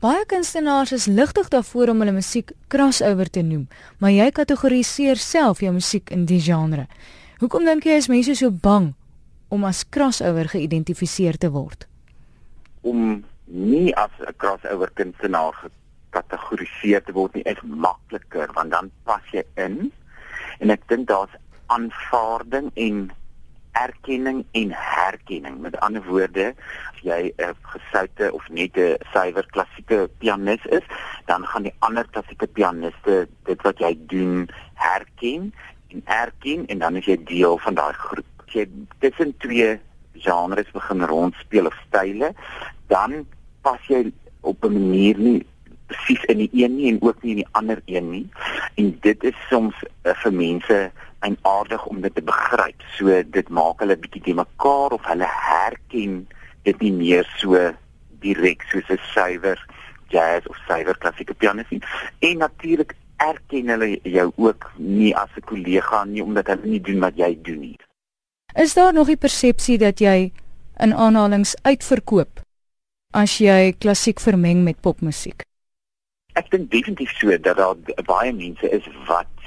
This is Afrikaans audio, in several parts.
Baie kunstenaars is ligtig daarvoor om hulle musiek crossover te noem, maar jy kategoriseer self jou musiek in die genre. Hoekom dink jy is mense so bang om as crossover geïdentifiseer te word? Om nie as 'n crossover kunstenaar gekategoriseer te word nie is makliker want dan pas jy in. En ek dink daar's aanvaarding en erkenning en herkenning. Met ander woorde, as jy 'n gesoute of net 'n suiwer klassieke pianis is, dan gaan die ander klassieke pianiste dit wat jy doen herken en erken en dan is jy deel van daai groep. As jy tussen twee genres begin rondspeel of style, dan pas jy op 'n manier nie presies in die een nie en ook nie in die ander een nie. En dit is soms uh, vir mense en aardig om dit te begryp. So dit maak hulle bietjie te mekaar of hulle herken dit nie meer so direk soos 'n suiwer jazz of suiwer klassieke pianis nie. En natuurlik erken hulle jou ook nie as 'n kollega nie omdat hulle nie doen wat jy doen nie. Is daar nog die persepsie dat jy in aanhalings uitverkoop as jy klassiek vermeng met popmusiek? Ek dink definitief so dat daar baie mense is wat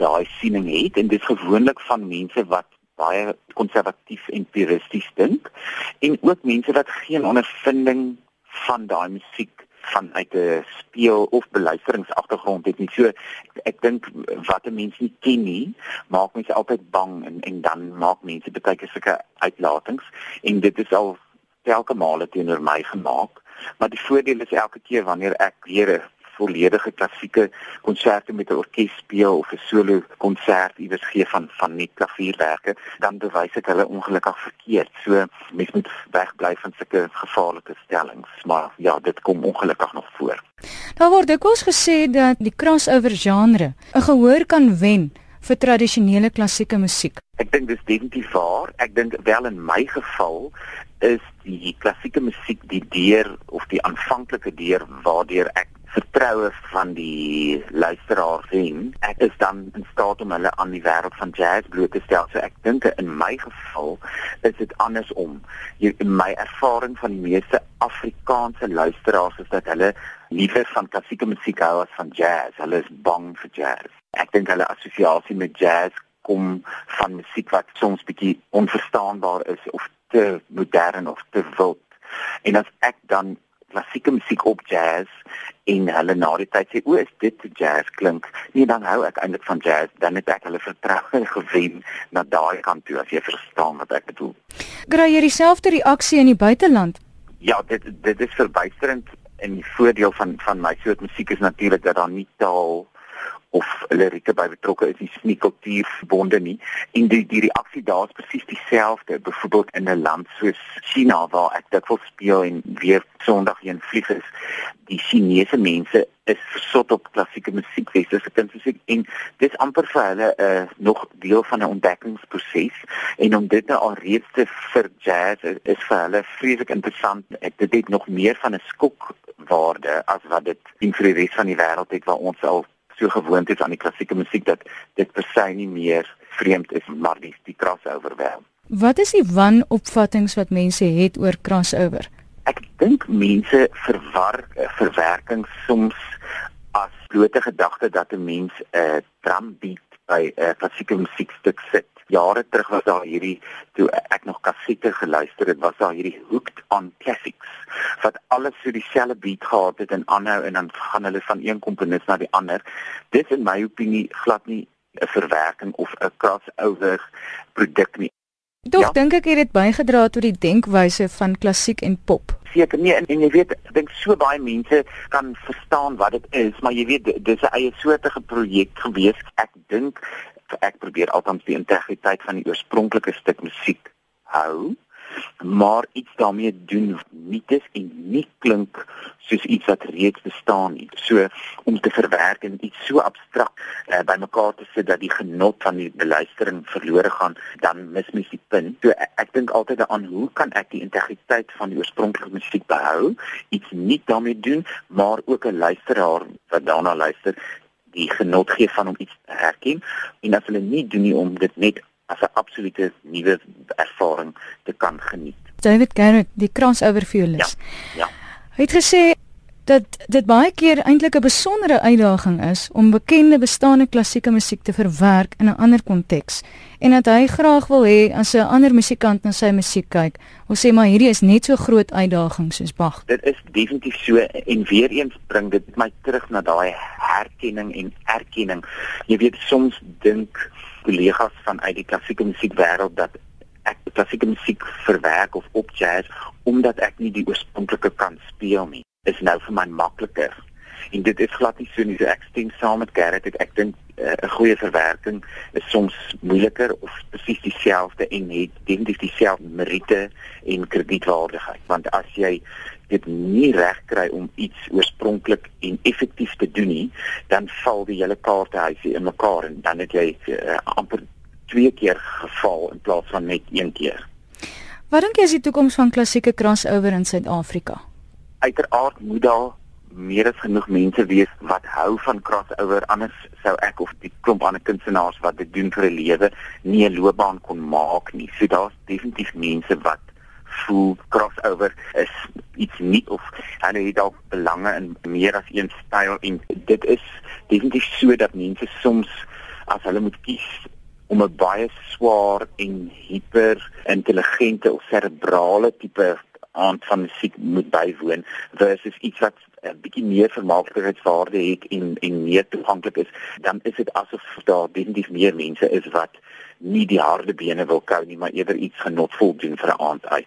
daai siening het en dit is gewoonlik van mense wat baie konservatief en puristies dink en ook mense wat geen ondervinding van daai musiek vanuit 'n speel of beluisteringsagtergrond het nie. So ek dink wat 'n mens nie ken nie, maak mense altyd bang en en dan maak mense baie keer sulke uitlatings en dit is al telke male teenoor my gemaak. Maar die voordeel is elke keer wanneer ek weer volledige klassieke konserte met 'n orkes speel of 'n solo konsert iewers gee van van net klavierwerke, dan bewys ek hulle ongelukkig verkeerd. So mens moet wegbly van sulke gevaarlike stellings, maar ja, dit kom ongelukkig nog voor. Daar word dikwels gesê dat die crossover genre 'n gehoor kan wen vir tradisionele klassieke musiek. Ek dink dis definitief waar. Ek dink wel in my geval is die klassieke musiek die deur of die aanvanklike deur waardeur ek vertroue van die luisteraar sien, ek is dan in staat om hulle aan die wêreld van jazz bloot te stel. So ek dink in my geval is dit andersom. Jy my ervaring van die meeste Afrikaanse luisteraars is dat hulle liewer van klassieke musiek hou as van jazz. Hulle is bang vir jazz. Ek dink hulle assosiasie met jazz kom van musiek wat soms bietjie onverstaanbaar is of te modern of te wild. En as ek dan klassieke musiek op jazz en hulle na die tyd sê o, is dit jazz klink? Nee, dan hou ek eintlik van jazz, dan het ek hulle vertroue gewen na daai kant toe as jy verstaan wat ek bedoel. Kry jy dieselfde reaksie in die buiteland? Ja, dit dit is verbuisterend en die voordeel van van my soort musiek is natuurlik dat daar nie taal of lirieke by betrokke is nie nie kultuurbonde nie. En die die reaksie daar is presies dieselfde byvoorbeeld in 'n land soos China waar ek dit wil speel en weer Sondag heen vlieg is die Chinese mense is versot op klassieke musiek westerse kunstmusiek en dit is amper vir hulle uh, nog deel van 'n ontdekkingsproses. En om dit nou al reeds te vir jazz is vir hulle vreeslik interessant. Ek dit het nog meer van 'n skok waarde as wat dit in vir die res van die wêreld het waar ons al so gewoond is aan die klassieke musiek dat dit per se nie meer vreemd is maar die die crossover wel. Wat is die wanopvattinge wat mense het oor crossover? Ek dink mense verwar eh, verwerking soms as blote gedagte dat 'n mens 'n uh, drum beat by 'n uh, klassieke musiekstuk sit jare terug was daar hierdie toe ek nog kassette geluister het was daar hierdie hooked on classics wat alles so dieselfde beat gehad het en aanhou en dan gaan hulle van een komponis na die ander. Dit in my opinie glad nie 'n verwerking of 'n crossover produk nie. Tog ja? dink ek het dit bygedra tot die denkwyse van klassiek en pop. Seker nee en, en jy weet ek dink so baie mense kan verstaan wat dit is maar jy weet dis 'n eie soortige projek gewees. Ek dink ek probeer altyd die integriteit van die oorspronklike stuk musiek hou maar iets daarmee doen nie dis en nie klink soos iets wat reeds bestaan nie. So om te verwerk en iets so abstrakt uh, bymekaar te sit dat die genot van die beluistering verlore gaan dan mis mens die punt. So ek, ek dink altyd daaraan hoe kan ek die integriteit van die oorspronklike musiek behou iets nie daarmee doen maar ook 'n luisteraar wat daarna luister die genot gee van om iets te herken en as hulle nie doen nie om dit net as 'n absolute nuwe ervaring te kan geniet. David Garrett, die crossover violist. Ja. Ja. Hy het gesê dat dit baie keer eintlik 'n besondere uitdaging is om bekende bestaande klassieke musiek te verwerk in 'n ander konteks en dat hy graag wil hê as 'n ander musikant na sy musiek kyk, ons sê maar hierdie is net so groot uitdaging soos Bach. Dit is definitief so en weer eens bring dit my terug na daai herkenning en erkenning. Jy weet soms dink kollegas vanuit die klassieke musiekwêreld dat ek klassieke musiek verwerk of op jazz omdat ek nie die oorspronklike kan speel nie. Is nou vir my makliker. En dit is glad nie so nie. So ek stem saam met Gerrit. Ek, ek dink 'n uh, goeie verwerking is soms moeiliker of presies dieselfde en het definitief dieselfde meriete en kredietwaardigheid want as jy dit nie reg kry om iets oorspronklik en effektief te doen nie dan val die hele kaarthuisie in mekaar en dan het jy uh, amper twee keer geval in plaas van net een keer. Wat dink jy is die toekoms van klassieke crossover in Suid-Afrika? Uiteraard moet daar meer as genoeg mense wees wat hou van crossover anders sou ek of die klomp ander kunstenaars wat dit doen vir 'n lewe nie 'n loopbaan kon maak nie. So daar's definitief mense wat voel crossover is iets nie of hulle het dalk belange in meer as een styl en dit is definitief so dat mense soms as hulle moet kies om 'n baie swaar en hiper intelligente of cerebrale tipe aand van musiek moet bywoon versus iets wat 'n bietjie meer vermaaklikheidswaarde het en en meer toeganklik is dan is dit asof daar definitief meer mense is wat nie die harde bene wil kou nie maar eerder iets genotvol doen vir 'n aand uit